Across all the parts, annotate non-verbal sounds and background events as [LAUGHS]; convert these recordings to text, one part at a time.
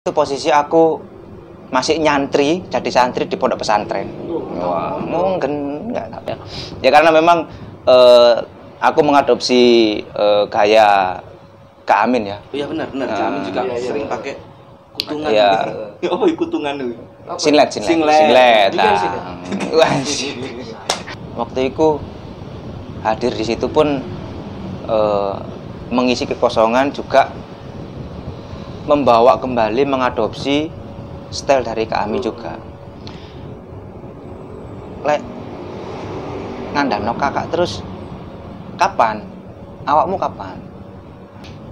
Itu posisi aku masih nyantri, jadi santri di pondok pesantren. Wah, mungkin enggak tahu ya. Ya karena memang eh, aku mengadopsi eh, gaya Kak Amin ya. Iya benar benar. Ah. Kami juga Iya, iya, sering iya. pakai kutungan. Iya. [LAUGHS] oh, kutungan itu. Sinlet, sinlet, Singlet. sinlet. Juga ah. sinlet. [LAUGHS] Waktu itu hadir di situ pun eh, mengisi kekosongan juga membawa kembali mengadopsi style dari kami juga. Lek ngandano kakak terus kapan? Awakmu kapan?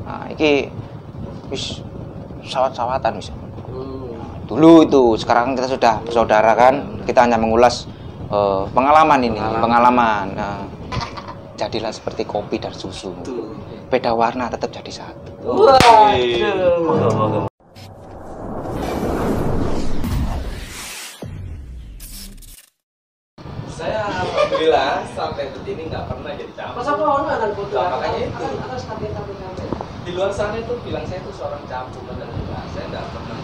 Nah, iki wis sawat-sawatan wis. Dulu itu, sekarang kita sudah bersaudara kan, kita hanya mengulas eh, pengalaman ini, pengalaman. Nah, jadilah seperti kopi dan susu. Beda warna tetap jadi satu. Waduh. Saya alhamdulillah sampai detik ini nggak pernah jadi campur. Masa mau anak foto? Nah, makanya itu. Akan. Di luar sana itu bilang saya itu seorang campur dan enggak. Saya nggak pernah.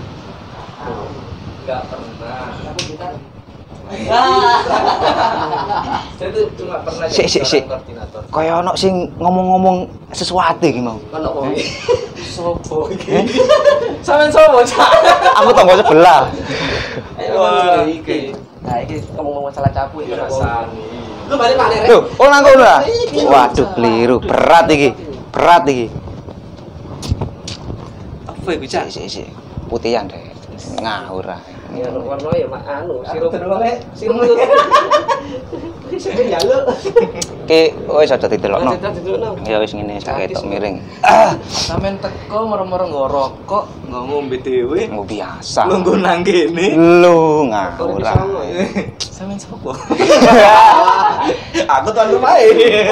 Nggak pernah. Kamu kita. [LAUGHS] Saya tuh cuma pernah sik, sik. seorang koordinator. Kaya ono sing ngomong-ngomong sesuatu iki mau. Kan kok Sopo iki? Sampeyan sopo, Cak? Aku tonggo sebelah. Wah, iki. Nah, ini ngomong masalah capu ini. rasani. Lu balik mana, Rek? Tuh, oh nang kono lah. Waduh, keliru. Berat iki. Berat iki. Apa iku, Cak? Sik, sik, sik. Putihan deh. Ngawur ah. Ya, warna ya mak anu, sirup. Terus. Sirup. Sirup ya lu. Ki wis aja didelokno. Dulu. Ya wis ngene sak ketok miring. Sampeyan teko moro-moro nggo rokok, nggo ngombe dhewe. Mau biasa. Lungguh nang kene. Lu ngawur. Sampeyan sopo? [LAUGHS] Aku tuan rumah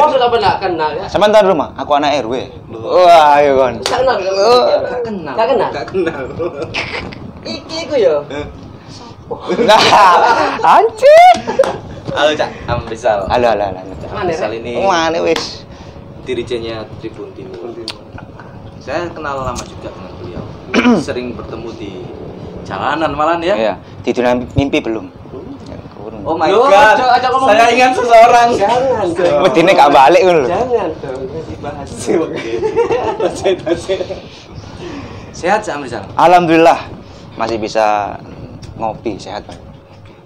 Oh, sudah pernah kenal ya? Sampeyan tahu rumah? Aku anak RW. Wah, ayo kon. Gak kenal. Gak kenal. Gak kenal? Gak kenal. Iki iku ya. Nah, anjir. Halo, Cak. Am Rizal. Halo, halo, halo. Rek? ini Mana wis? dirijennya Tribun Timur. Saya kenal lama juga dengan beliau. [CLEARS THROAT] Sering bertemu di jalanan malan ya. Iya, di dunia mimpi belum. Oh my Loh, god. ajak- ajak ngomong Saya gitu. ingat seseorang. Jangan dong. Wedine gak balik ngono lho. Jangan dong, dibahas. [LAUGHS] Sehat, Cak Am Rizal. Alhamdulillah masih bisa ngopi sehat, Pak.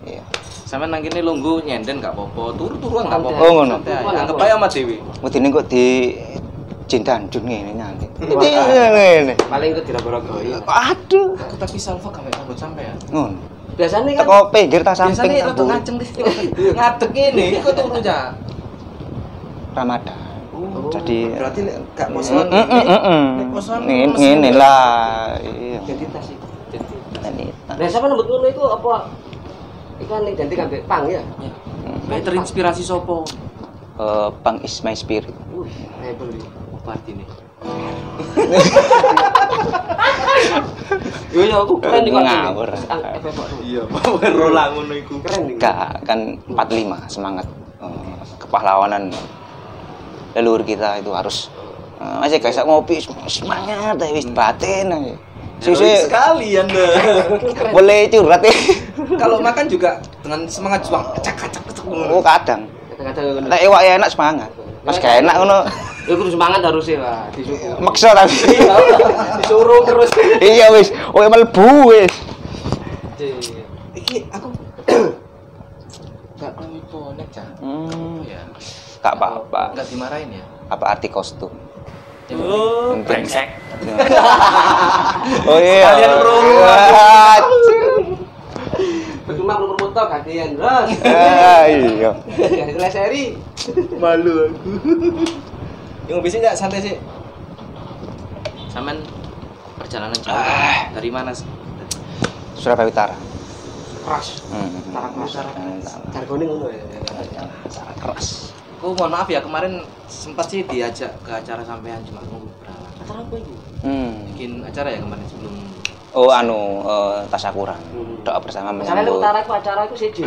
Iya. Sampai nang kene lungguh nyenden gak apa-apa, turu-turuan gak apa-apa. Oh, ngono. Aja. Anggap aja sama Dewi. Wedine kok di cintan dun ngene nyanti. Ngene. Paling itu tidak berogoi. Aduh. Aku tapi salva gak rambut sampean. Ngono. Biasanya kan Teko pinggir tas samping Biasanya rada ngaceng. Ngadeg ini, iku turu, Cak. Ramadan. Oh, Jadi berarti gak mm. Nek posoan Ngene ngene ya. lah. Iya. identitas itu. Ini. Nah, siapa nembut ngono itu apa? Iku kan identik ambek pang ya. Kayak terinspirasi sopo? Eh, Bang is my spirit. Wih, beli. Oh, party nih. Yo yo aku keren kok. Ngawur. Iya, rola ngono iku. Keren nih. Gak kan 45 semangat eh, kepahlawanan leluhur kita itu harus eh, masih kayak ngopi semangat ya wis batin aja. Heroik sekali Anda. boleh curhat ya. Kalau makan juga dengan semangat juang. Cak cak cak. Oh kadang. Kadang-kadang. Nek iwak ya enak semangat. Pas gak enak ngono Ya kudu semangat harusnya, Pak. Disuruh. maksa tapi. Disuruh terus. Iya wis, oh mlebu wis. Iki aku [COUGHS] gak kami bonek, Cak. Hmm, Ya. gak apa-apa. Enggak dimarahin ya? Apa arti kostum? Oh, Penting. brengsek. [LAUGHS] Oh iya. Kalian promo. Ah, [LAUGHS] Cuma belum foto gantian, Bros. [LAUGHS] ah, iya. Ganti seri. Malu aku. Yang bisa enggak santai sih? Saman perjalanan jauh Ah. dari mana? sih? Surabaya Utara. Keras. Hmm. Cara keras. Utara. Jargone ngono ya. Keras. Aku mohon maaf ya kemarin sempat sih diajak ke acara sampean cuma nunggu berapa. Acara apa ini? Hmm. Bikin acara ya kemarin sebelum Oh anu eh, tasakuran. Hmm. Doa bersama Acara menyambut. utara itu acara itu seji.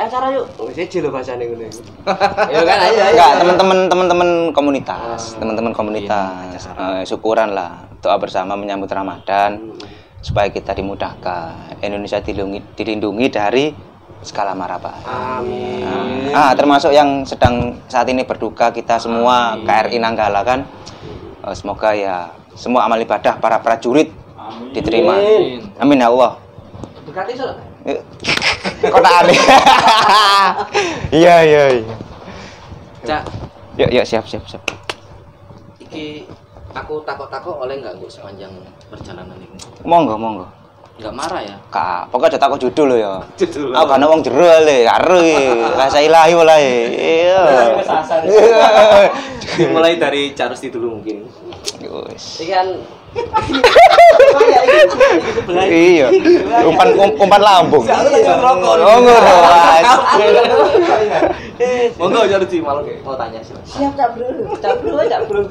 Acara yuk. Oh, seji loh bahasane ngono iku. [LAUGHS] Ya kan ayo ayo. Enggak, teman-teman teman-teman komunitas, Ah, teman-teman komunitas. Eh, syukuran lah doa bersama menyambut Ramadan. supaya kita dimudahkan Indonesia dilindungi, dilindungi dari segala mara bahaya. Amin. Ah, termasuk yang sedang saat ini berduka kita semua KRI Nanggala kan. Eh, semoga ya semua amal ibadah para prajurit diterima. Amin. Amin ya Allah. Eh, Kok tak aneh? [LAUGHS] Iya iya iya. Cak, Yuk yuk siap siap siap. iki aku takut-takut oleh nggak gue sepanjang perjalanan ini? Monggo monggo. Nggak marah ya? Kak, pokoknya aja takut judul ya. Judul. Aku kan wong jero le, karo rasa ilahi wae. Iya. [LAUGHS] Mulai dari Carusti dulu mungkin. Wis. Iki kan ya. Iya. Umpan um- umpan lambung. Ngerokok. Oh, ngono. Monggo Carusti malah mau tanya sih. Siap cak bro, cak bro, cak bro.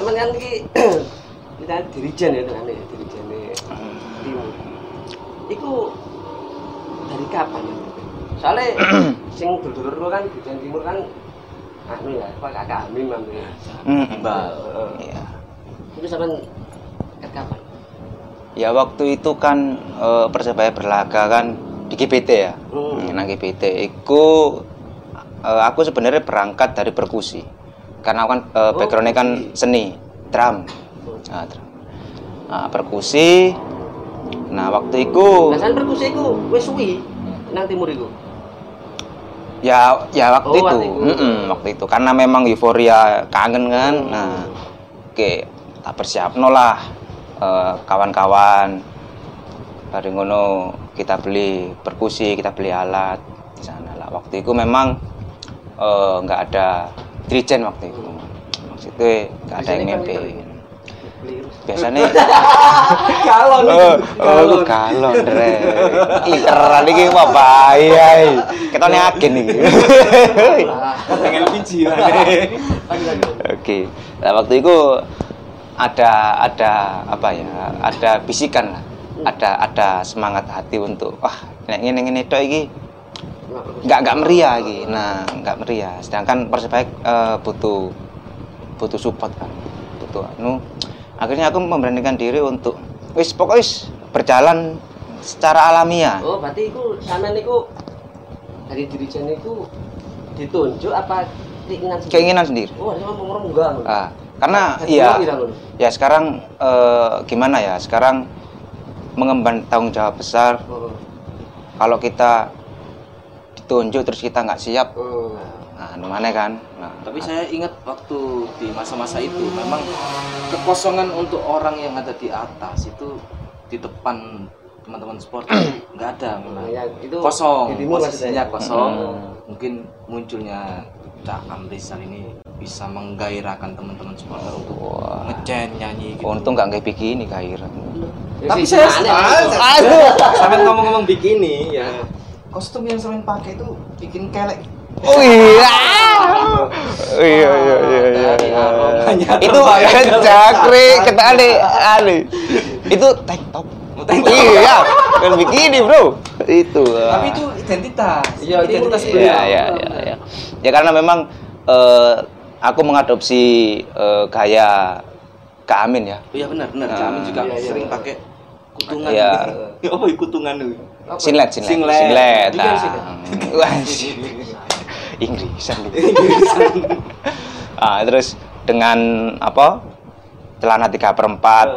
Emang kan iki [CLEARS THROAT] kita dirijen ya dirijen timur. Iku dari kapan ya? Soalnya [CLEARS THROAT] sing dulur kan dirijen timur kan anu ya, Pak Kakak Amin man ya. Mm, Iqbal. Iya. Itu sampean kapan? Ya waktu itu kan eh, Persebaya berlaga kan di GBT ya. Hmm. Nang GBT iku eh, aku sebenarnya berangkat dari perkusi. Karena aku kan Oh, backgroundnya kan seni, drum. Nah, drum. Nah, perkusi. Nah, waktu itu Biasanya perkusi iku wis suwi nang timur iku. ya ya waktu Oh, itu. waktu itu. Mm-mm, waktu itu karena memang euforia kangen kan. Nah, oke, tak persiapno lah eh, kawan-kawan. Dari ngono kita beli perkusi, kita beli alat di sana lah. Waktu itu memang eh, nggak ada dirijen waktu itu. Maksudnya nggak ada yang Biasanya kan. Biasanya [LAUGHS] Galon. Oh, oh, galon, Dre. Ih, keren iki mah bahaya. iki. Ketone agen iki. Pengen biji [LAUGHS] lah. Oke. Nah, waktu itu ada ada apa ya? Ada bisikan lah. Ada ada semangat hati untuk wah, nek ngene ngene tok iki nggak nggak meriah iki. Nah, nggak meriah. Sedangkan Persebaya eh, butuh butuh support kan. Butuh anu. Akhirnya aku memberanikan diri untuk wis pokoknya wis berjalan secara alamiah. Oh, berarti iku sampean iku dari dirijen iku ditunjuk apa keinginan sendiri? Keinginan sendiri. Oh, ada ngomong enggak. Ah, karena iya ya sekarang eh, gimana ya sekarang mengemban tanggung jawab besar Oh. kalau kita ditunjuk terus kita nggak siap Oh. Nah gimana kan nah, Tapi saya ingat waktu di masa-masa itu memang kekosongan untuk orang yang ada di atas itu di depan teman-teman sport [CLEARS THROAT] nggak ada memang. Ya, itu kosong, posisinya maksudnya. kosong. Hmm. Mungkin munculnya Cak Amrizal ini bisa menggairahkan teman-teman supporter untuk ngecen nyanyi gitu. untung nggak kayak begini kair Ya, Tapi saya sampai ngomong-ngomong bikini ya. Kostum yang sering pakai itu bikin kelek. Oh iya oh, iya iya iya iya, iya. itu cakri kita ale ale itu tank top top. iya kan bikini bro itu Tapi itu identitas. Iya, identitas iya, beliau. ya ya ya ya ya karena memang eh, aku mengadopsi eh, gaya Kak Amin ya Iya benar benar. Ah. Kami juga Iya, iya. sering pakai kutungan. Iya. Apa ya kutungan itu? Apa? Sinlet, sinlet, Singlet. Inggrisan lu. ah, terus dengan apa? Celana tiga perempat,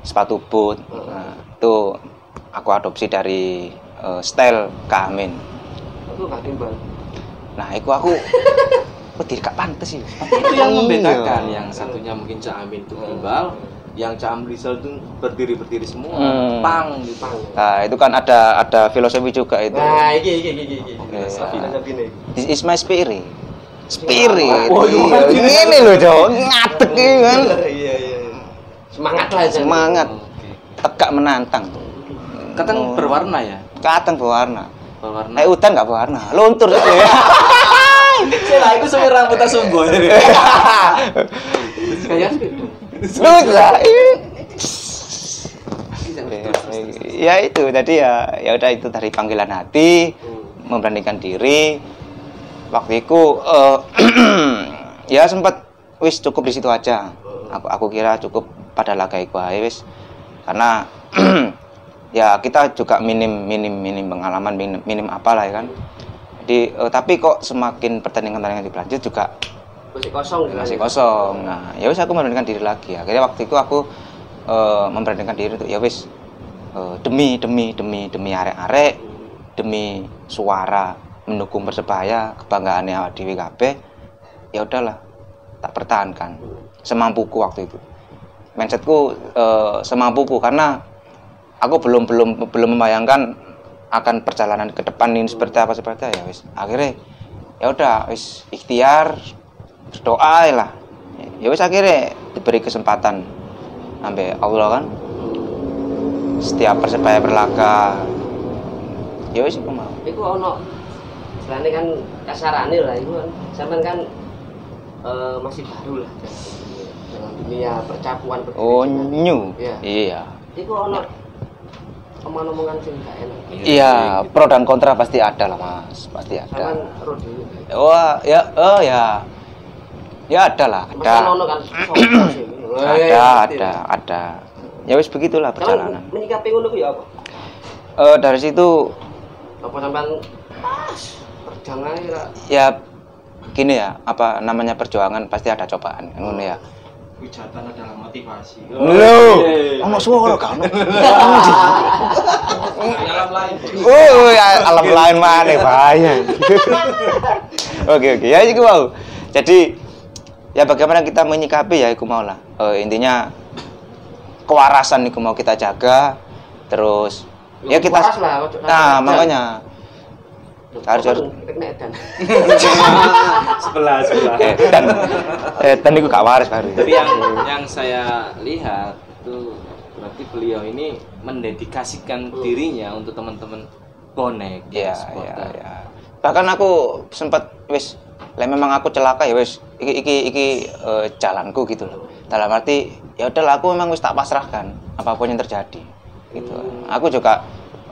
sepatu boot. Nah, itu aku adopsi dari eh, style Kak Amin. Aku gak timbal. Nah, itu aku [LAUGHS] kok tidak pantes sih. itu yang membedakan. Iya. Yang satunya mungkin Cak Amin itu gimbal, yang Cak Amrizal itu berdiri berdiri semua, Hmm. pang gitu. Nah, itu kan ada ada filosofi juga itu. Nah, iki iki iki iki. Iya. Filosofi. This is my spirit. Spirit. Oh, Iya, iya. Ini loh, Cok. Ngadeg ini kan. Iya iya. Semangat lah. Semangat. Tegak menantang. Kadang Oh. berwarna ya. Kadang berwarna. Berwarna. Eh udan nggak berwarna, luntur itu ya. Saya itu semua rambutnya sungguh. [LAUGHS] Kayak. [LAUGHS] Ya itu tadi ya ya udah itu dari panggilan hati memberanikan diri. Waktu itu eh, [CLEARS THROAT] ya sempat wis cukup di situ aja. Aku aku kira cukup pada laga ae wis. Karena [CLEARS THROAT] ya kita juga minim minim minim pengalaman minim, minim apalah ya kan. Jadi eh, tapi kok semakin pertandingan pertandingan dilanjut juga Masih kosong gitu. masih kosong. Nah ya wis aku memberanikan diri lagi. Akhirnya waktu itu aku eh, memberanikan diri untuk ya wis eh, demi demi demi demi arek-arek demi suara mendukung persebaya kebanggaannya awak dewi kabeh ya udahlah tak pertahankan. Semampuku waktu itu. Mindsetku eh, semampuku karena aku belum belum belum membayangkan akan perjalanan ke depan ini seperti apa seperti apa, ya wis. Akhirnya ya udah wis ikhtiar berdoa lah. Ya wis akhirnya diberi kesempatan sampai Allah kan. Setiap persebaya berlaga. Ya wis aku mau Iku ono selain kan kasarane lah iku kan. Sampean kan eh, masih baru lah dalam dunia percapuan oh new Iya. iya. Iku ono omongan-omongan sing gak enak. iya pro dan kontra pasti ada lah mas. Pasti Sampean ada ro dulu. wah ya oh ya ya ada lah Mas kan ono [CLEARS THROAT] ada kan sopo sih. ada ada ada ya wis begitulah perjalanan menyikapi ngono ku ya apa? Eh dari situ Apa sampean perjuangan ya ya gini ya apa namanya perjuangan pasti ada cobaan kan ngono ya Hujatan adalah motivasi. Lho, ono suara kan. Dalam [LAUGHS] lain. Oh, ya, alam lain mana bahaya. [LAUGHS] Oke oke, ya itu mau. Jadi ya bagaimana kita menyikapi ya, aku mau lah. Eh, intinya kewarasan itu mau kita jaga, terus ya kita. Waras lah, Nah sampai makanya Harus- harus. [LAUGHS] Sebelah sebelah. eh, dan eh, dan itu gak waras baru. Tapi yang yang saya lihat itu berarti beliau ini mendedikasikan dirinya untuk teman-teman bonek Iya, iya, supporter. iya. Bahkan aku sempat wis lah memang aku celaka ya wis iki iki iki eh, jalanku gitu loh. Dalam arti ya udahlah aku memang wis tak pasrahkan apa pun yang terjadi. Gitu. Aku juga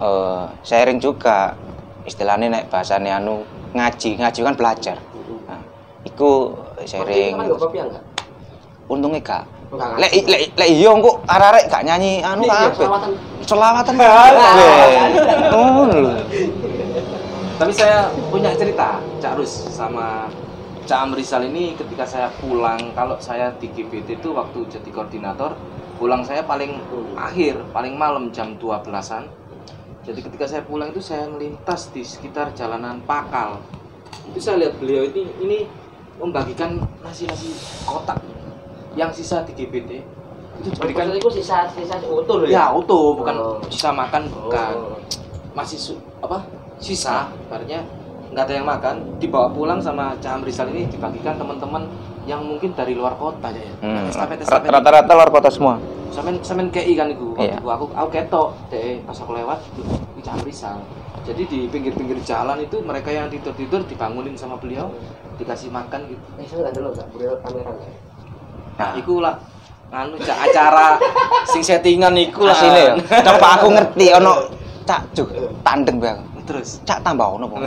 eh, sharing juga istilahnya naik bahasanya anu ngaji, ngaji kan belajar. Nah, iku sharing. Untungnya. Enggak Lek lek lek iya kok arek gak nyanyi anu Iya, apa? selawatan. Selawatan kabeh. [LAUGHS] Ngono lho. Tapi saya punya cerita, Cak Rus sama Cak Amrizal ini ketika saya pulang, kalau saya di GBT itu waktu jadi koordinator, pulang saya paling akhir, paling malam jam 12-an. Jadi ketika saya pulang itu saya melintas di sekitar jalanan Pakal. Itu saya lihat beliau ini ini membagikan nasi-nasi kotak yang sisa di GBT. Itu diberikan iku sisa sisa utuh lho ya utuh, bukan Oh. sisa makan bukan Oh. masih su- apa sisa artinya nggak ada yang makan dibawa pulang sama Caham Rizal ini dibagikan teman-teman yang mungkin dari luar kota ya Hmm, rata-rata luar kota semua. semen semen KI kan itu Iya. aku aku ketok deh pas aku lewat di Caham Rizal jadi di pinggir-pinggir jalan itu mereka yang tidur-tidur dibangunin sama beliau dikasih makan gitu Eh, saya nggak dulu nggak boleh kamera? Nah, iku lah anu acara sing settingan iku lah asine ya. [LAUGHS] Coba aku ngerti ono cak juk tandeng bae. Terus Cak tambah ono po. [LAUGHS]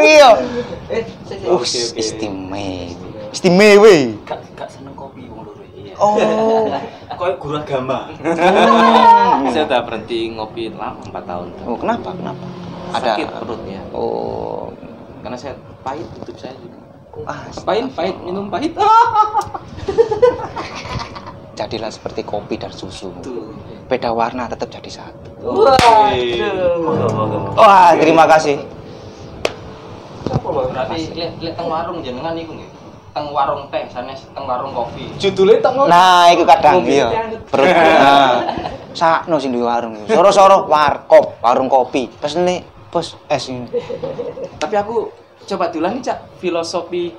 Iya. [LAUGHS] Uh, istimewa. Istimewa. Gak gak seneng kopi wong loro iya. Oh. [LAUGHS] Koyo guru agama. saya udah berhenti ngopi lama 4 tahun Oh, kenapa? Kenapa? Ada sakit perutnya Oh. karena saya pahit tutup saya juga Ah, pahit pahit minum pahit jadilah seperti kopi dan susu. tuh Beda warna tetap jadi satu. Waduh. Wah, terima kasih. Siapa? Berarti lihat lihat teng warung jenengan iku nggih. Teng warung teh sanes teng warung kopi. judulnya tak Nah, itu kadang iya. Perut. [LAUGHS] Nah. Sakno sing di warung. Soro-soro warkop, warung kopi. Pesene bos es ini. tapi aku coba diulangi cak filosofi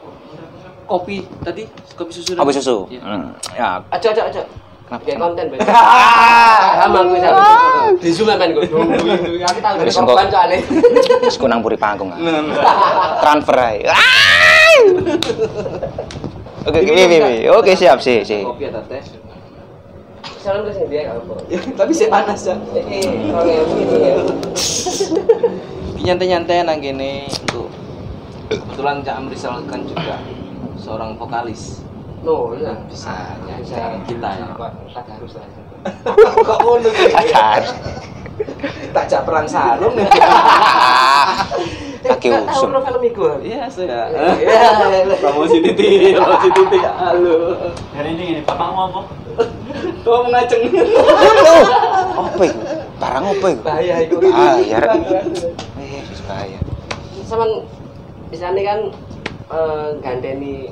kopi tadi kopi susu Kopi susu. Iya. Hmm, Ya, Aja aja aja. Kayak konten. [LAUGHS] Ah. Sama gue sama. Di Zoom kan gue. Aku tahu dari Wis engko. korban soalnya. Wis ku nang buri panggung. ah. Transfer ae. Ah! Oke, oke, oke, oke. Oke, siap, sih, sih. kopi atau teh Salam ke sini dia enggak apa. tapi saya panas ya Eh, ya. nyantai-nyantai nang gini untuk kebetulan Cak kan juga seorang vokalis Oh iya. bisa ya Bisa. jangan kita ya Tak harus lah. [LAUGHS] Kok ngono sih? Ajar. tak jak perang sarung Nggak [LAUGHS] tahu usum. lo film itu. iya saya Iya. promosi titik promosi titik halo Hari ini ini bapak mau apa? kau mengaceng Loh, apa itu? Barang apa itu? Bahaya itu. Bahaya. Eh, bahaya. Saman misalnya kan eh, gandeni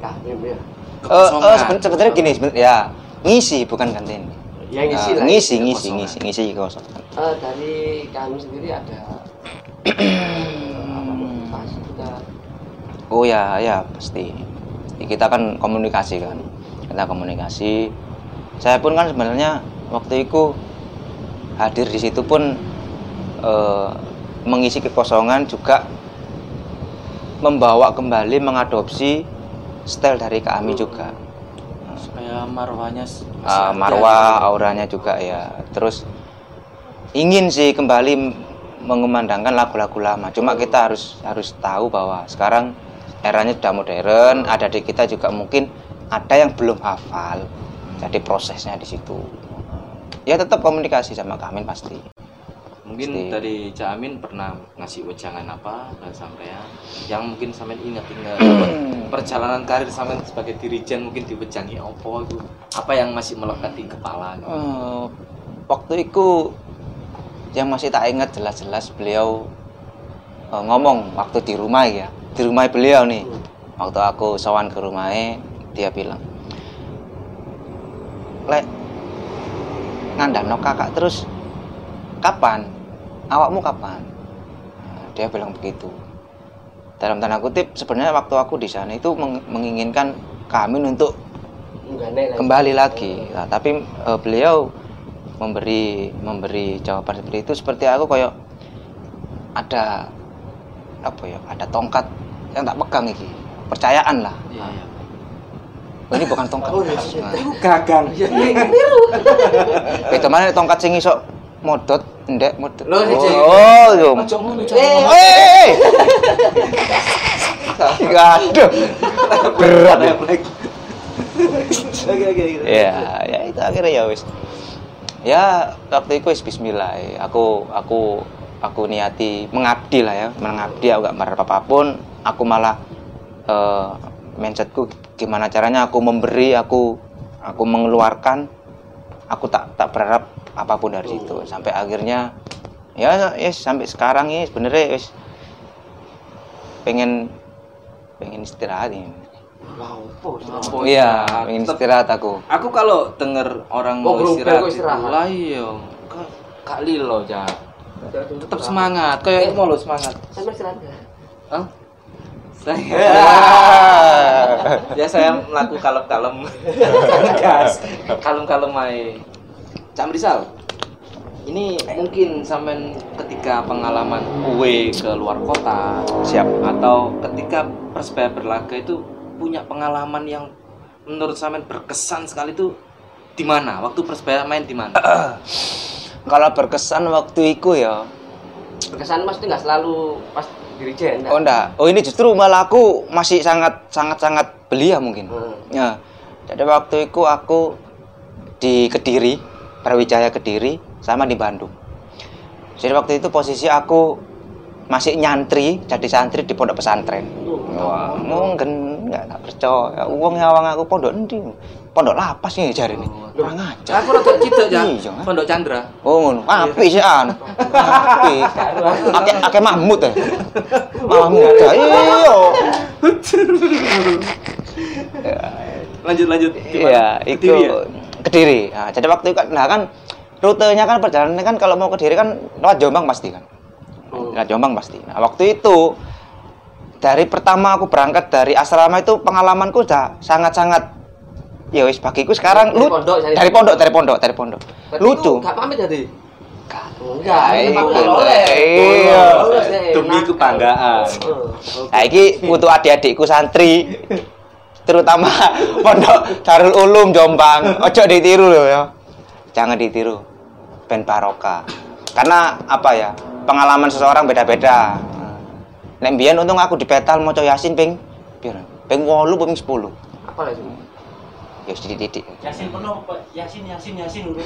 ya. Eh, eh, seben- sebenarnya gini, seben- ya ngisi bukan gantiin. Ya ngisi Eh, lah. ngisi, ya, ngisi, ngisi, ngisi kosongan. Eh, dari kami sendiri ada [CLEARS THROAT] Oh ya, ya pasti. Kita kan komunikasi kan. Kita komunikasi. Saya pun kan sebenarnya waktu itu hadir di situ pun eh, mengisi kekosongan juga membawa kembali mengadopsi style dari kami juga. supaya marwahnya Ah, ada. marwah auranya juga ya. Terus ingin sih kembali mengumandangkan lagu-lagu lama. Cuma kita harus harus tahu bahwa sekarang eranya sudah modern. Ada di kita juga mungkin ada yang belum hafal. Jadi prosesnya di situ. Ya tetap komunikasi sama kami pasti. Mungkin Pasti. dari Cak Amin pernah ngasih wejangan apa ke sampean yang mungkin sampean ingat-ingat [CLEARS THROAT] perjalanan karir sampean sebagai dirijen mungkin diwejangi apa itu apa yang masih melekat di kepala gitu. Eh, waktu itu yang masih tak ingat jelas-jelas beliau eh, ngomong waktu di rumah ya. Di rumah beliau nih. Waktu aku sowan ke rumahnya dia bilang lek ngandano kakak terus. Kapan awakmu kapan? Nah, dia bilang begitu. Dalam tanda kutip sebenarnya waktu aku di sana itu meng- menginginkan kami untuk kembali lagi. Nah, tapi eh, beliau memberi memberi jawaban seperti itu seperti aku kayak ada apa ya ada tongkat yang tak pegang iki. Percayaan lah. Iya, iya. Oh, ini bukan tongkat. Oh, iya, iya. Nah, gagang. Itu mana tongkat sing iso modot ndek modot. Loh, sing- oh yo. Ojo ngono, Cak. Eh, [LAUGHS] aduh. Berat. Ya. Oke oke ya ya itu akhirnya ya wis. Ya waktu itu wis Bismillah. Aku aku aku niati mengabdi lah ya. Mengabdi aku gak berharap apa pun. Aku malah eh, mindsetku gimana caranya aku memberi aku aku mengeluarkan. Aku tak tak berharap apa pun dari situ sampai akhirnya ya ya sampai sekarang ya sebenarnya wis pengen pengen istirahat ini Wow. Oh, iya pengen istirahat aku Aku kalau denger orang Oh, mau gerobak istirahat, istirahat. lah iya, Kak- Lilo ya. Tetap semangat, kayak mau lo semangat. Sampai istirahat. Hah? Saya [LAUGHS] ya saya melakukan kalem-kalem. [LAUGHS] Gas. Kalem-kalem ae. Cak Rizal. Ini mungkin sampean ketika pengalaman kue ke luar kota siap atau ketika Persebaya berlaga itu punya pengalaman yang menurut sampean berkesan sekali itu di mana? Waktu Persebaya main di mana? [CLEARS THROAT] kalau berkesan waktu itu ya Berkesan mas itu nggak selalu pas dirijen. oh enggak oh ini justru malah aku masih sangat sangat sangat belia mungkin Hmm. ya jadi waktu itu aku di Kediri Brawijaya Kediri sama di Bandung jadi waktu itu posisi aku masih nyantri jadi santri di pondok pesantren wah mungkin nggak tak percaya uang nyawang aku pondok endi pondok lapas nih jari ini kurang ajar Aku rada cidek ya. Iya? Pondok Chandra. Oh ngono. Apik sih an. [LAUGHS] Apik. Akeh akeh mahmud ya. Mahmud. [LAUGHS] Iya. [LAUGHS] Lanjut lanjut. Iya, itu Kediri. Nah, jadi waktu itu kan nah kan rutenya kan perjalanannya kan kalau mau ke Kediri kan lewat Jombang pasti kan. Oh. Lewat Jombang pasti. Nah, waktu itu dari pertama aku berangkat dari asrama itu pengalamanku udah sangat-sangat ya wis bagiku sekarang Dari lu pondok, dari dari pondok dari pondok dari pondok Berarti lucu itu Nggak pamit jadi. Enggak. Enggak. Iya, Demi kebanggaan. Oh. Nah, ini untuk adik-adikku santri, [LAUGHS] terutama [LAUGHS] pondok Darul Ulum Jombang, ojo ditiru loh ya. Jangan ditiru. Ben Baroka. Karena apa ya? Pengalaman seseorang beda-beda. Nek mbiyen untung aku di petal maca Yasin ping piro? Ping 8 ping 10. Apa lah itu? Ya titik-titik. Yasin penuh. Yasin, Yasin, Yasin. [LAUGHS]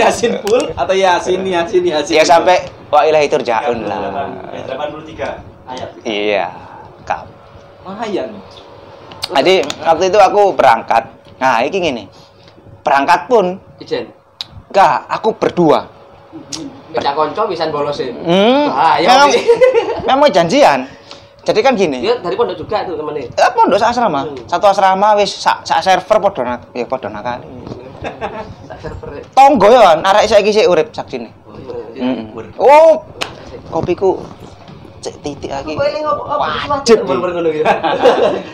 Yasin full atau Yasin Yasin Yasin. Ya sampai wa ilahi turja'un lah. Ya, 83 ayat. Iya. Kap. Lumayan. Jadi waktu itu aku berangkat. Nah, ini gini. Berangkat pun Ijen. enggak, aku berdua. Beda konco bisa bolosin. Hmm. Bahaya, memang, [LAUGHS] memang janjian. Jadi kan gini. Dia dari pondok juga tuh temennya. Eh, pondok sak asrama. Hmm. Satu asrama wis sak, sak server padha nak ya padha nakali. [LAUGHS] Tak server. Tonggo ya arek saiki sik urip sak sini. Oh, iya. Mm. Oh, kopiku cek titik lagi. Ini ngopo apa Wajib. ngono [LAUGHS] gitu.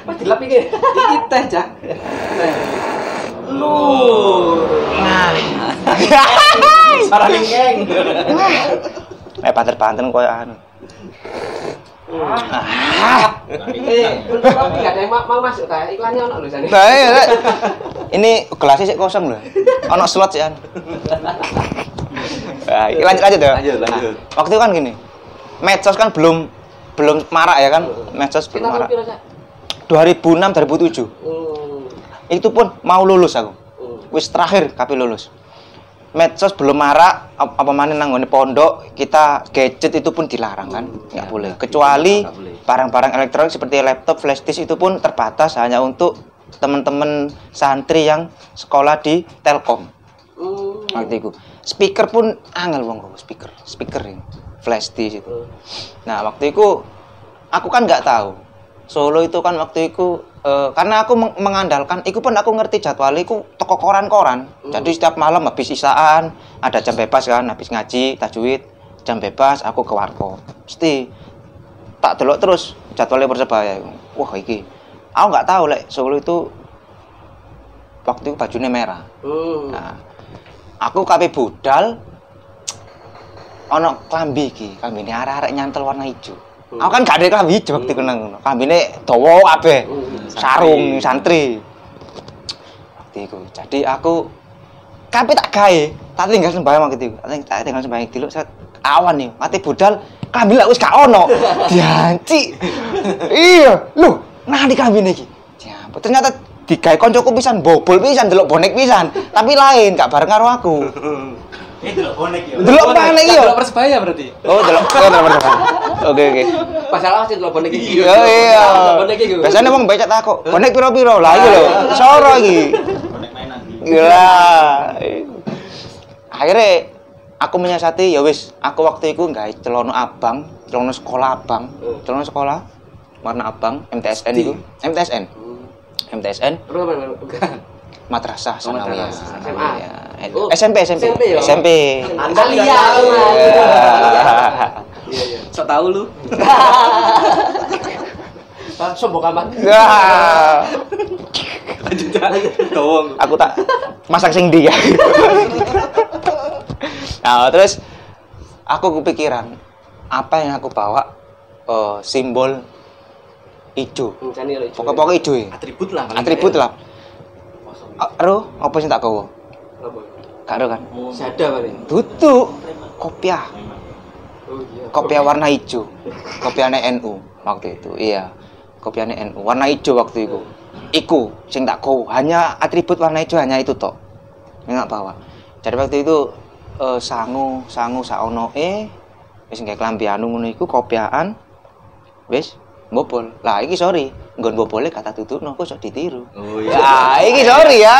Pas dilap iki. Iki teh cah. Lu. Nah. Suara lingeng. Eh panter-panter koyo anu. Ah. Eh. Nah, ini gelasnya sih kosong loh. Ono slot sih kan. [LAUGHS] Nah, iki lanjut lanjut ya. Lanjut, lanjut. Waktu itu kan gini. Medsos kan belum belum marak ya kan? Medsos belum marak. piro, Cak? 2006 2007. Hmm. Itu pun mau lulus aku. Hmm. Wis terakhir kapi lulus. Medsos belum marak ap- apa mana nanggone pondok kita gadget itu pun dilarang kan nggak boleh kecuali nggak boleh. barang-barang elektronik seperti laptop flash disk itu pun terbatas hanya untuk teman-teman santri yang sekolah di Telkom Hmm. speaker pun angel wong speaker speaker ini flash disk itu. Nah waktu itu aku kan nggak tahu. Solo itu kan waktu itu eh, karena aku meng- mengandalkan itu pun aku ngerti jadwal itu toko koran-koran. Jadi setiap malam habis isaan ada jam bebas kan habis ngaji tajwid jam bebas aku ke warkop. Mesti tak delok terus jadwalnya persebaya wah iki. Aku nggak tahu lek Solo itu waktu itu bajunya merah. Hmm. Nah, aku kabeh budal ono klambi iki, klambine arek-arek nyantel warna hijau. Aku kan gak ada klambi hijau waktu itu nang ngono. Klambine dawa kabeh. Sarung santri. Waktu itu. Jadi aku kabeh tak gawe, tak tinggal sembahyang waktu itu. Tak tinggal sembahyang dulu set awan nih, mati budal klambi lak wis gak ono. [LAUGHS] Dianci. iya, lho, nang klambine iki. Ya, ternyata digawe koncoku pisan bobol pisan delok bonek pisan, tapi lain gak bareng karo aku. [LAUGHS] Delok bonek ya. Delok bonek iya. Delok persebaya berarti. Oh, delok oh, delok delok. Oke, oke. Masalah masih delok bonek iki. Oh iya. Delok bonek iki. Biasanya wong becak takok, bonek piro-piro lah iki lho. Soro iki. Bonek mainan. Gila. Akhirnya aku menyiasati ya wis, aku waktu itu gawe celana abang, celana sekolah abang, celana sekolah warna abang MTSN itu. MTSN. MTSN Terus apa? apa? Madrasah Sanawiyah. Iya. Oh, SMP SMP. SMP ya? SMP. Anda lihat. Iya. Iya, iya. Sok tahu lu. [LAUGHS] Pak, sombong amat. Lanjut cah. Tawong. aku tak masak sing ndi ya. [LAUGHS] nah, terus aku kepikiran apa yang aku bawa eh, simbol lho. Pokok-pokok hijau ya. Atribut lah. Atribut keren. lah. Ah, Ro, apa sih tak gawa? Ada kan? Sada paling. Tutu kopiah. Oh iya. Kopiah warna hijau. Kopiahnya NU waktu itu. Iya. Kopiahnya NU warna hijau waktu itu. Iku sing tak kau hanya atribut warna hijau hanya itu tok. Nggak bawa. Jadi waktu itu eh, sangu sangu saono eh wis nggak kelambi anu ngono iku kopiahan wis bobol. Lah iki sorry, nggon bobole kata tutupno kok sok ditiru. Oh Ya, iki sorry ya.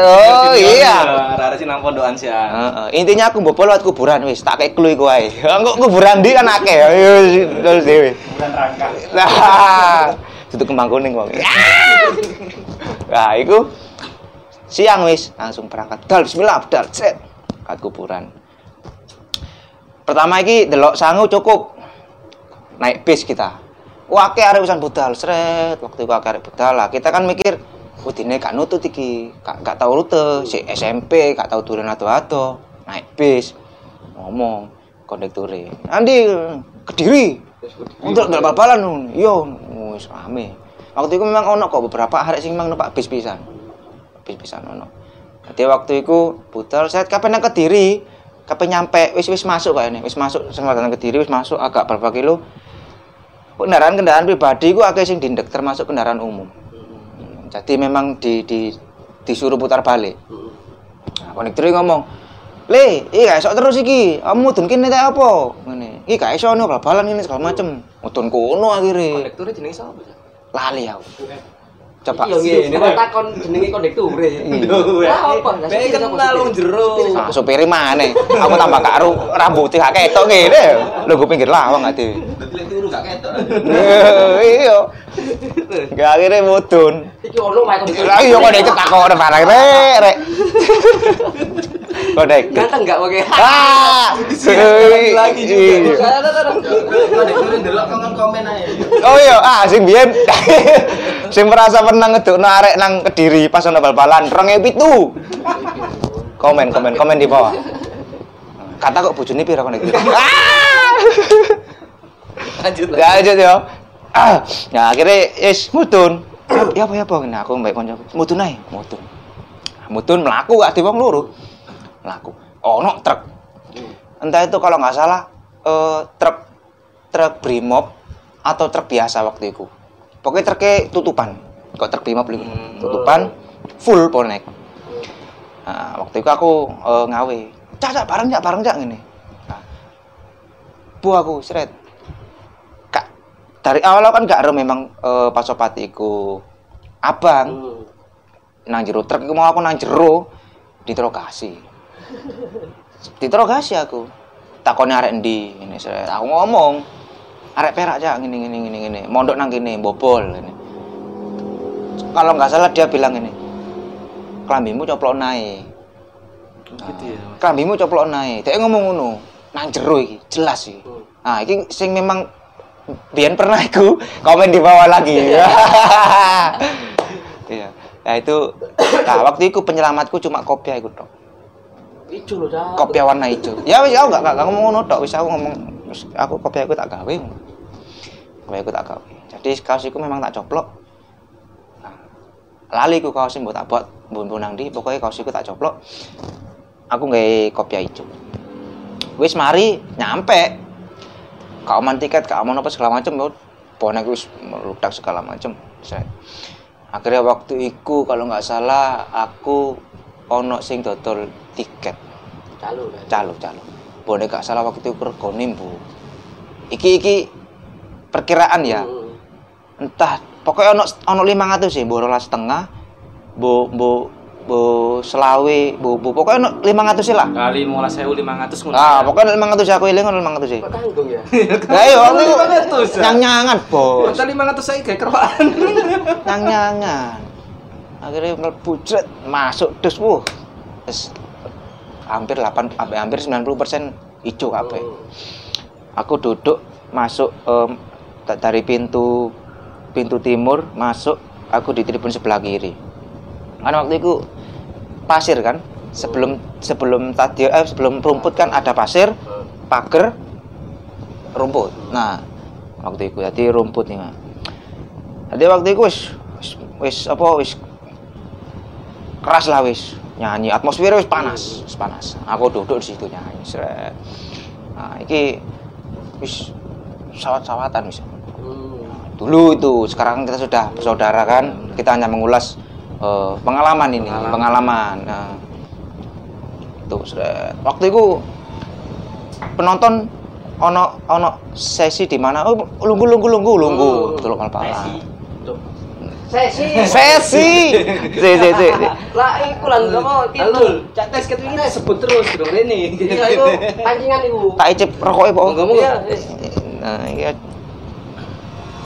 Oh iya. Arek sing nang pondokan sih. Heeh, intinya aku mbok lewat kuburan wis tak kayak clue iku ae. Engko [LAUGHS] kuburan ndi kan akeh. Terus dhewe. Bukan rangka. Nah, itu kembang kuning wong. [LAUGHS] Nah, iku siang wis langsung berangkat. Dal bismillah, dal set. Kat kuburan. Pertama iki delok sangu cukup. Naik bis kita. Wah, akeh arek wisan budal, sret. Waktu itu arek budal lah. Kita kan mikir, Udine gak nutut iki, gak, gak tau rute, si SMP, gak tau turun atau-atau, naik bis, ngomong, kondekture, Andi, kediri, untuk nggak bal-balan, yo, wis rame. Waktu itu memang ono kok beberapa hari sing memang numpak bis pisan, bis pisan ono. Jadi waktu itu budal, saya kapan nang kediri, kapan nyampe, wis wis masuk kayak ini, wis masuk, selatan kediri, wis masuk agak berapa kilo. Kendaraan kendaraan pribadi ku akeh sing dindek termasuk kendaraan umum. jadi memang di, di disuruh putar balik Hmm. nah, kondektur ngomong Le, iki gak iso terus iki. Kamu mudun kene tak apa? Ngene. Iki gak iso nih bal-balan ini segala macem. Mudun kono akhirnya. Kondekturnya jenenge sapa? Cak? Lali aku. Coba. Iya ngene kok takon jenenge kondekture. Lah apa? Sapa kenal supir? wong jero. Ah? Aku tambah karo rambutnya gak ketok ngene. Lho gue pinggir lawang gak dhewe. Berarti lek turu gak ketok. Iya. Gak akhirnya mudun. Iki ono kondektur. Iya kok nek takon barang rek rek. Kok nek. Ganteng enggak oke. Ah. lagi juga. Kondektur ndelok komen-komen ae. Oh iya, ah sing biyen sing merasa pernah ngedukno arek nang Kediri pas ono bal-balan 2007. Komen, komen, komen di bawah. Kata kok bojone pira kon iki? Ah! Lanjut Ya lanjut yo. Ah, ya akhirnya is mudun. Ya apa ya apa ngene aku mbek kanca. Mudun ae, mudun. Mudun mlaku gak di wong loro. Mlaku. Ono truk. Entah itu kalau nggak salah eh, truk truk Brimob atau truk biasa waktu itu. Pokoknya truknya tutupan. Kok truk Brimob Hmm. tutupan full bonek. Nah, waktu itu aku eh, ngawe. Cak, cak, bareng cak, bareng cak ngene. Nah, bu aku seret. Kak, dari awal kan gak ero memang eh, Pak Sopati iku abang Hmm. nang jero truk mau aku nang jero diterogasi. [LAUGHS] Diterogasi aku. Takone arek endi ngene seret. Aku ngomong arek perak cak ngene ngene ngene ngene. Mondok nang kene bobol ngene. Kalau nggak salah dia bilang ini. Kelambimu coplok naik. Gitu ya. Kelambimu coplok naik. Dia ngomong ngono. Nang jero iki, jelas iki. Nah, iki sing memang biyen pernah iku komen di bawah lagi. Iya. [LAUGHS] Nah itu nah waktu itu penyelamatku cuma kopiah iku tok. Ijo lho dah. Kopiah warna hijau. Ya wis aku gak gak gak ngomong ngono tok, wis aku ngomong aku kopiah aku tak gawe. Kopiah aku tak gawe. Jadi kaos iku memang tak coplok. Nah, lali ku kaos mbok tak buat mbok nang ndi, pokoke kaos iku tak coplok. Aku nggawe kopiah hijau. Wis mari nyampe. Kau man tiket, kau mau apa segala macam, bonek wis meludak segala macam. Akhirnya waktu itu kalau nggak salah aku ono sing dodol tiket Calo kan. calo calo boleh gak salah waktu itu regone bu iki iki perkiraan ya Hmm. entah pokoknya ono ono lima ratus sih bu rolas setengah bu bu bu selawe bu bu pokoknya ono lima ratus sih lah Kali 15.500 ngono. ah pokoknya lima ratus aku ilang ono lima ratus sih Kok tanggung ya? [LAUGHS] lah iya waktu itu 500, ya? nyang nyangan bos Kota 500 saya kayak kerwaan. nyang nyangan akhirnya mlebu jret, masuk dus wuh hampir 8 hampir hampir 90 persen hijau kabeh. Aku duduk masuk da- dari pintu pintu timur masuk aku di tribun sebelah kiri. Karena waktu itu pasir kan sebelum sebelum tadi eh, sebelum rumput kan ada pasir pagar rumput. Nah waktu itu jadi rumput nih jadi waktu itu wis, wis apa wis keras lah wis nyanyi atmosfer wis panas wis panas. Aku duduk di situ nyanyi seret nah iki wis sawat-sawatan wis. Dulu itu sekarang kita sudah bersaudara kan kita hanya mengulas eh, pengalaman ini pengalaman, Nah, itu sudah waktu itu penonton ono ono sesi di mana oh lunggu lunggu lunggu lunggu. Hmm. tulung Malpala Sesi. sesi si si si si. Lah iku lan apa Halo, itu. cak tes ket ini sebut terus dong ini. Iya iku pancingan iku. tak icip rokoknya po Monggo, monggo. Iya, nah iya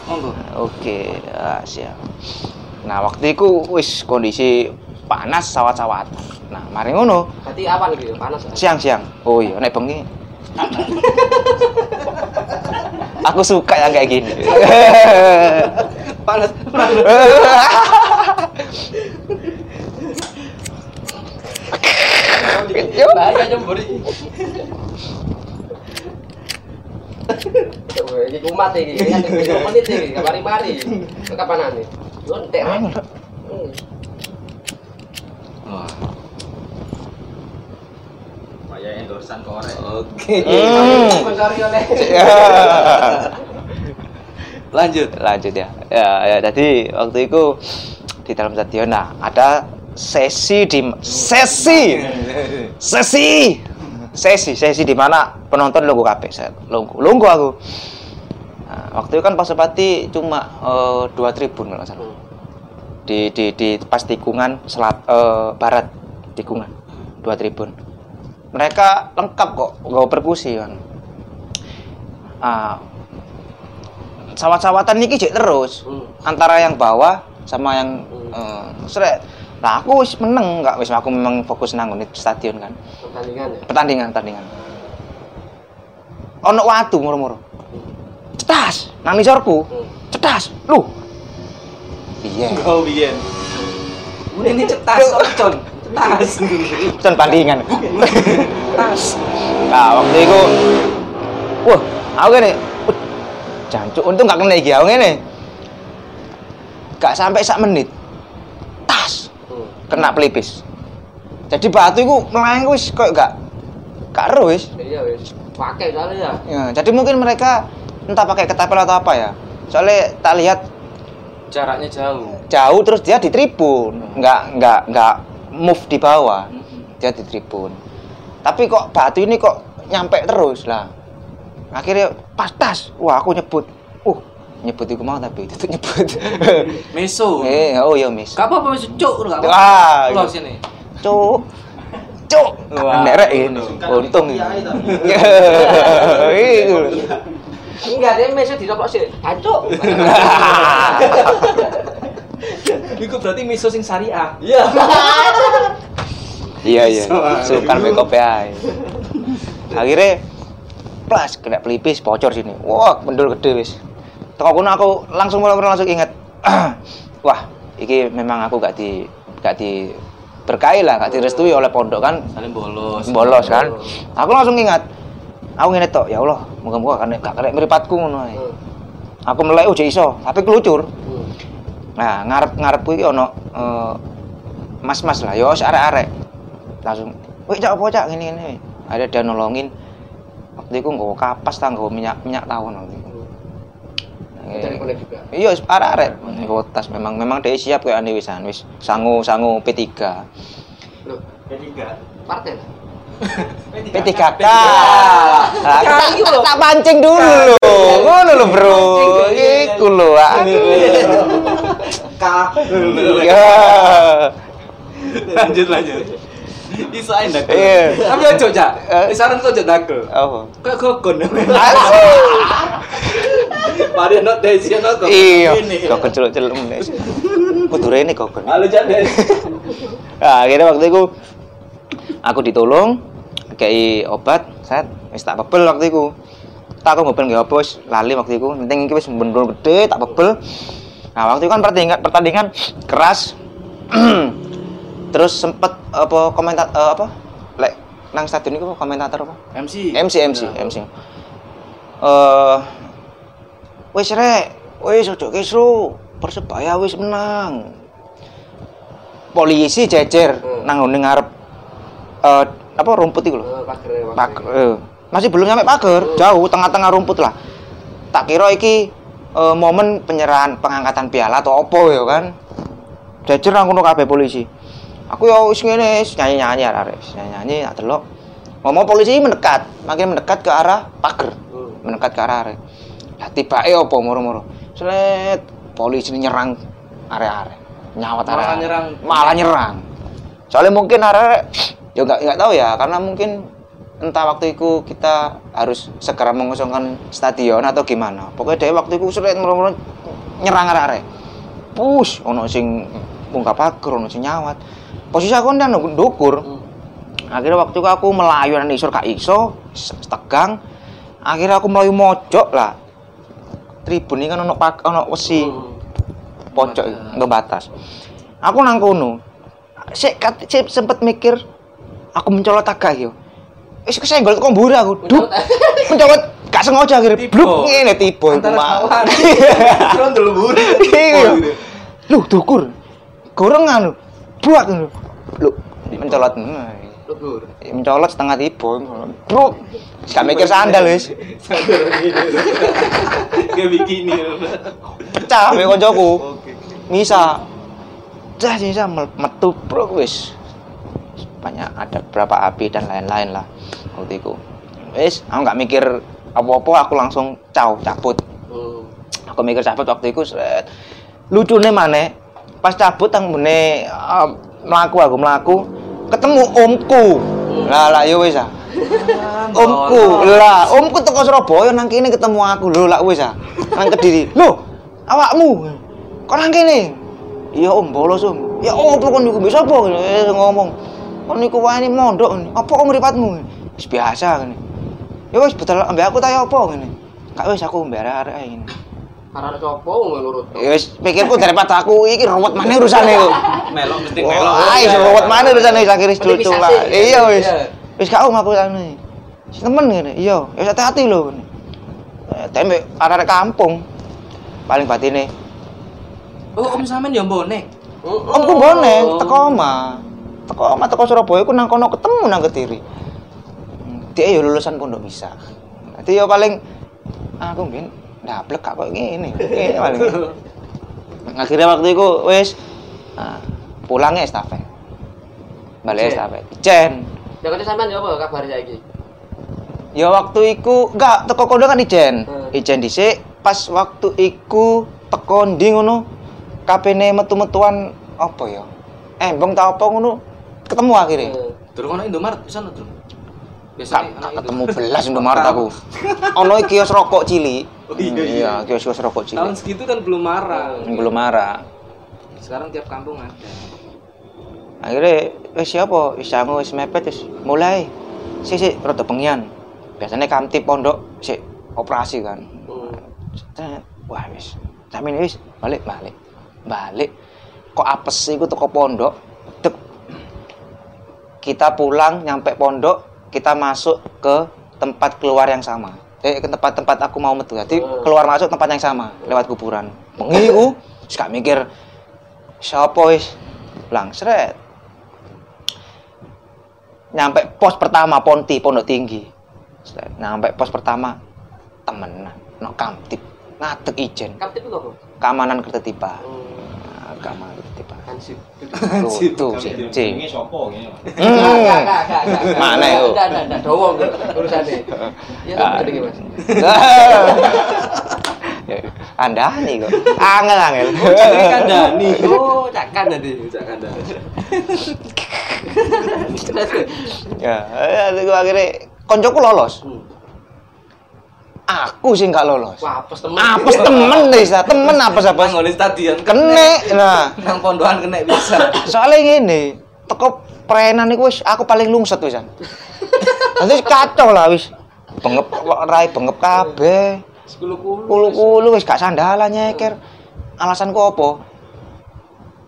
Monggo. Oke, ah, siap. Nah, waktu itu wis kondisi panas sawat-sawat. Nah, mari ngono, Berarti awan iki panas. siang-siang. Oh iya, nek bengi. Aku suka yang kayak gini. [LAUGHS] Panas. Bahaya nyembur kumat menit. Kapan ane? Entek. Wah, Kayak endorsan korek. Oke. Sponsori oleh. [LAUGHS] Lanjut. Lanjut ya. Ya, ya jadi waktu itu di dalam stadion. Nah, ada sesi di sesi sesi sesi sesi di mana penonton lungguh kabeh set lungguh lungguh aku nah, waktu itu kan Pasopati cuma eh, dua tribun kalau salah di di di pas tikungan selat eh, barat tikungan dua tribun mereka lengkap kok nggak perkusi kan ah sawat-sawatan ini jek terus. Hmm. antara yang bawah sama yang eh, seret nah aku wis meneng nggak wis aku memang fokus nang stadion kan. Pertandingan ya? Pertandingan pertandingan. Ono watu moro-moro cetas nang nisorku Hmm. cetas. Lu iya. Oh, biyen. Udah ini cetas oncon cetas. Pesan [LAUGHS] bandingan. Tas. Nah, waktu itu wah, aku gini, "Wih, jancuk untung gak kena iki aku ngene. Gak sampai sak menit. Tas, kena pelipis. Jadi batu itu melayang wis kok gak gak ero wis. iya wes pakai soalnya ya Ya, jadi mungkin mereka entah pakai ketapel atau apa ya. Soalnya tak lihat Jaraknya jauh. jauh terus dia di tribun, nggak nggak nggak move di bawah, dia di tribun. Tapi kok batu ini kok nyampe terus lah. Akhirnya pas tas, wah aku nyebut, uh nyebut itu mau tapi itu nyebut. [LAUGHS] Meso. eh oh iya mis. Gak apa-apa meso cuk enggak apa-apa. Wah, Pulau gitu. sini. Cuk, cuk, nerek ini, untung ini. [LAUGHS] Itu. enggak dia mesej dirokok sih hancur [LAUGHS] Iku berarti miso sing syariah. iya Iya iya. Sukan makeup ya. Akhirnya plus kena pelipis bocor sini. Wah, mendul gede wis. Teko kono aku langsung mulai langsung ingat. [CLEARS THROAT] Wah, iki memang aku gak di gak di berkahi lah, gak direstui oleh pondok kan Saling bolos. bolos kan. Aku langsung ingat. Aku ngene tok, ya Allah, muga-muga kan gak kena mripatku ngono ae. Aku melek oh jek iso, tapi kelucur. Nah, ngarep-ngarepku iki ono eh, mas-mas lah, yo arek-arek. Langsung, "Wih, cak apa cak ngene ngene." Ada dia nolongin. Waktu itu nggawa kapas ta nggawa minyak minyak tawon waktu itu. Iya, wis arek-arek tas memang memang dia siap kayak ane wisan wis sangu sangu P3. loh P3. partai lah P3K. Nah, tak, tak, pancing dulu lho. Ngono lho, Bro. Iku lho. K. Ya. [LAUGHS] lanjut lanjut. Iso ae ndak. Iya. Tapi ojo cak. Eh. Saran kok ojo dakel. Apa? Gokon. Asik. Mari no desi no kok. Iya, Ini. kok celuk-celuk nes. Kudu rene kok. Halo Jan Des. [LAUGHS] Nah, akhirnya waktu itu aku ditolong kayak obat, set wis tak pebel waktu itu. Tak aku ngobel nggak bos, lali waktu itu. Penting iki wis bener gede, tak pebel. Nah, waktu itu kan pertandingan pertandingan keras. [CLEARS THROAT] Terus sempet apa komentar eh, apa? Lek nang stadion itu komentator apa? MC. MC MC MC. Eh wis rek, wis ojo kisru. Persebaya wis menang. Polisi jejer Hmm. nang ngarep eh apa rumput itu lho. Pagar ya, Pagar. eh, masih belum nyampe pagar, jauh tengah-tengah rumput lah. Tak kira iki eh, momen penyerahan pengangkatan piala atau opo ya kan. Jejer nang kono kabeh polisi. Aku ya wis ngene wis nyanyi-nyanyi arek, wis nyanyi-nyanyi tak delok. Ngomong polisi mendekat, makin mendekat ke arah pagar, Hmm. mendekat ke arah arek. Lah tibake opo moro-moro. Slet polisi nyerang arek-arek. Nyawat Malah arek. nyerang. Malah nyerang. Soalnya mungkin arek ya nggak nggak tahu ya karena mungkin entah waktu itu kita harus segera mengosongkan stadion atau gimana. Pokoknya dia waktu itu sulit moro-moro nyerang arek-arek. Push, ono sing munggah pagar, ono sing nyawat. Posisi aku ndan ndukur. Akhirnya waktu itu aku melayu nang isor kak iso, tegang. Akhirnya aku melayu mojok lah. Tribun ini kan ono pak ono wesi pojok nggak batas. Aku nang kono. Sik sempet mikir aku mencolot agak yo. Wis kesenggol kok mburi aku. Duk. Mencolot gak sengaja akhirnya bluk ngene tiba iku mah. [LAUGHS] Kira ndelok buri. Iya. Lu dukur. Goreng anu. Buat lu. Lu mencolot. Lebur. mencolot setengah tiba. Bro. Gak mikir sandal wis. Kayak bikini. Pecah mbek koncoku. Misa. dah bisa metu bro wis banyak ada berapa api dan lain-lain lah waktu itu wis aku nggak mikir apa-apa aku langsung caw cabut Hmm. aku mikir cabut waktu itu seret lucunya mana pas cabut tang bene uh, melaku aku melaku ketemu omku. Lah lah yo wis ah. Omku lah omku teko Surabaya nang kene ketemu aku. Lho lah wis ah. Nang kediri. Lho awakmu? Kok nang kene? Iya om bolos om. Ya om apa kon niku bisa apa? Eh, ngomong. Kon niku wae ini mondok ngene. apa om mripatmu wis biasa ngene. Ya wis betul ambek aku ta ya apa ngene? Gak wis aku mbek arek ini Karena copo nurut. Ya wis pikirku daripada aku iki ruwet mana urusane kok. melok mesti melok wis ruwet mana urusane wis akhirnya cucu lah. Iya wis. Iya. Wis gak om aku sana. Si temen ngene. Iya, ya wis hati-hati lho ngene. Eh, Tembe arek kampung. Paling batine oh om sampean ya bonek Omku bonek teko omah. Teko omah teko Surabaya ku nang kono ketemu nang Kediri. Hmm, Dia ya lulusan pondok bisa. Nanti ya paling aku mungkin ndablek kak kok ngene. [LAUGHS] Ngene paling. Akhirnya waktu itu wis nah, pulangnya estafet. Balik estafet. Ijen. Ya kata sampean ya apa kabar saiki? Ya waktu iku enggak teko kono kan ijen. Hmm. Ijen dhisik pas waktu iku teko ndi ngono kapene metu-metuan apa ya? Embong ta apa ngono ketemu akhirnya. Hmm. Durung ono Indomaret di sana, Durung. Biasanya anak ketemu belas Indomaret aku. Ono kios rokok cilik. Oh, iya, iya. Iya, kios kios rokok Tahun cilik. segitu kan belum marah. Belum marah. Sekarang tiap kampung ada. Akhirnya wis siapa? Wis sangu wis mepet wis mulai. Sik sik rada pengian. Biasanya kamtip pondok sik operasi kan. Set, Wah wis. Tapi wis balik balik. Balik. Kok apes iku teko pondok. Dek. Kita pulang nyampe pondok, kita masuk ke tempat keluar yang sama. Eh ke tempat-tempat aku mau metu. Jadi Oh. keluar masuk tempat yang sama lewat kuburan. Bengi ku, wis gak mikir siapa wis. Lang seret. Nyampe pos pertama Ponti, Pondok Tinggi. Nyampe pos pertama temenan, no kamtip, ngadeg ijen, Kapten itu apa? keamanan ketertiban. Hmm. Nah, keamanan ketertiban. Hansip. Tuh, tuh, sih, sih. Ini sopo ngene. Enggak, enggak, enggak. [LAUGHS] Mana itu? Enggak, enggak, enggak, dowong urusannya. [LAUGHS] Ya, Ah. tapi gede, Mas. Anda nih kok. Angel angel. Oh, cakan tadi. Jangan Dani. Ya, itu akhirnya koncoku lolos. Hmm. Aku sih nggak lolos. Wah, apes temen. Apes temen deh, Sa. temen apa apa Pas ngone stadion kene. Nah, nang pondokan kena bisa. soalnya gini, teko prenan iku wis aku paling lungset wisan. Nanti kacau lah wis. Bengep rai bengep kabeh. Sepuluh-puluh. Kulu-kulu wis gak sandalan nyeker. Alasanku apa?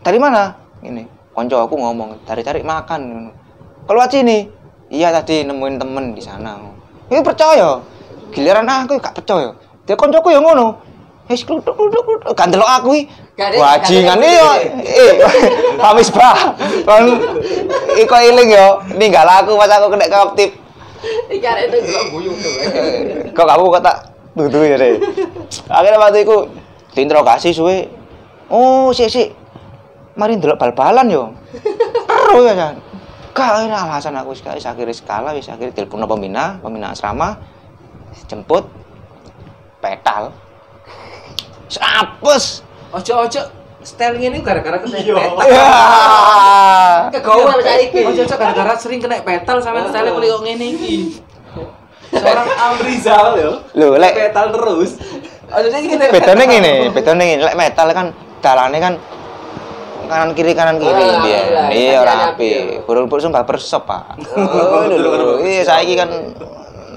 Dari mana? Ini, konco aku ngomong, cari-cari makan. Keluar sini. Iya tadi nemuin temen di sana. Ini percaya. Giliran aku gak percaya. Dia koncoku yang ngono. Wis kluduk kluduk kluduk gak ndelok aku iki. Gak ada iya. gede. Eh, [LAUGHS] Misbah. Kon iko iling yo, ninggal aku pas aku kena kaptip. Iki arek itu gak buyung tuh. Kok kamu kata tutu ya deh. Akhirnya waktu itu diinterogasi suwe. Oh, sik sik. Mari ndelok bal-balan yo. Karo ya kan. Gak ini alasan aku wis akhirnya skala wis akhirnya telepon pembina, pembina asrama jemput petal. Wis Apes. Ojo-ojo style ini gara-gara kena Iya. petal. Ya. Kegawa saiki. Ojo-ojo gara-gara sering kena petal sampe style kuwi kok ngene iki. Seorang [LAUGHS] Amrizal yo. Lho, lek Petal terus. Ojo iki kena bedanya gini, bedanya gini, lek metal kan dalane kan kanan kiri kanan kiri Ah, dia. iya, Iya iya, rapi. iya. Burung burung sumpah bersop, Pak. Oh. Iya, saiki kan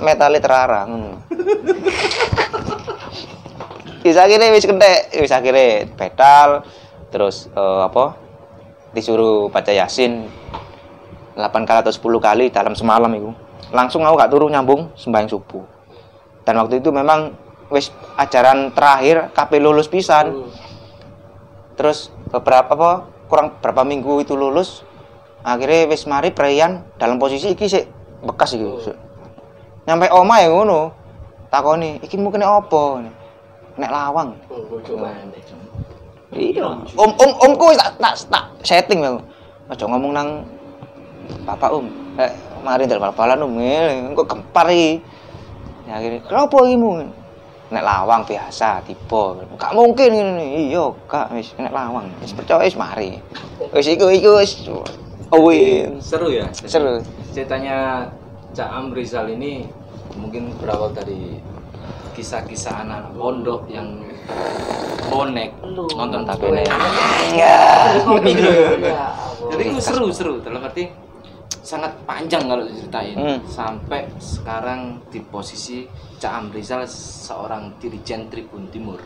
metale terarang ngono. Wis wis kentek, wis akhirnya pedal terus eh, apa? Disuruh baca Yasin 8 kali atau 10 kali dalam semalam itu. Langsung aku gak turu nyambung sembahyang subuh. Dan waktu itu memang wis ajaran terakhir KP lulus pisan. Hmm. Terus beberapa apa kurang berapa minggu itu lulus akhirnya wis mari preyan dalam posisi iki sik bekas iki. Nyampe oma ya ngono. Takoni, iki mungkin apa? Nek lawang. Bojo maneh. Iya. Om om omku tak tak, tak setting bang. Aja ngomong nang bapak om. Eh, mari ndal bal-balan om. Engko gempar iki. Ya akhirnya, kenapa iki mu? Nek lawang biasa tiba. Gak mungkin ngene. Iya, gak wis nek lawang. Wis percaya wis mari. Wis iku iku wis Wih, Seru ya. Seru. Ceritanya Cak Am Rizal ini mungkin berawal dari kisah-kisah anak pondok yang bonek. Lu. nonton Tapi tapi nek ya. Ya, jadi itu seru-seru dalam arti sangat panjang kalau diceritain. Hmm. sampai sekarang di posisi Cak Am Rizal seorang dirijen Tribun Timur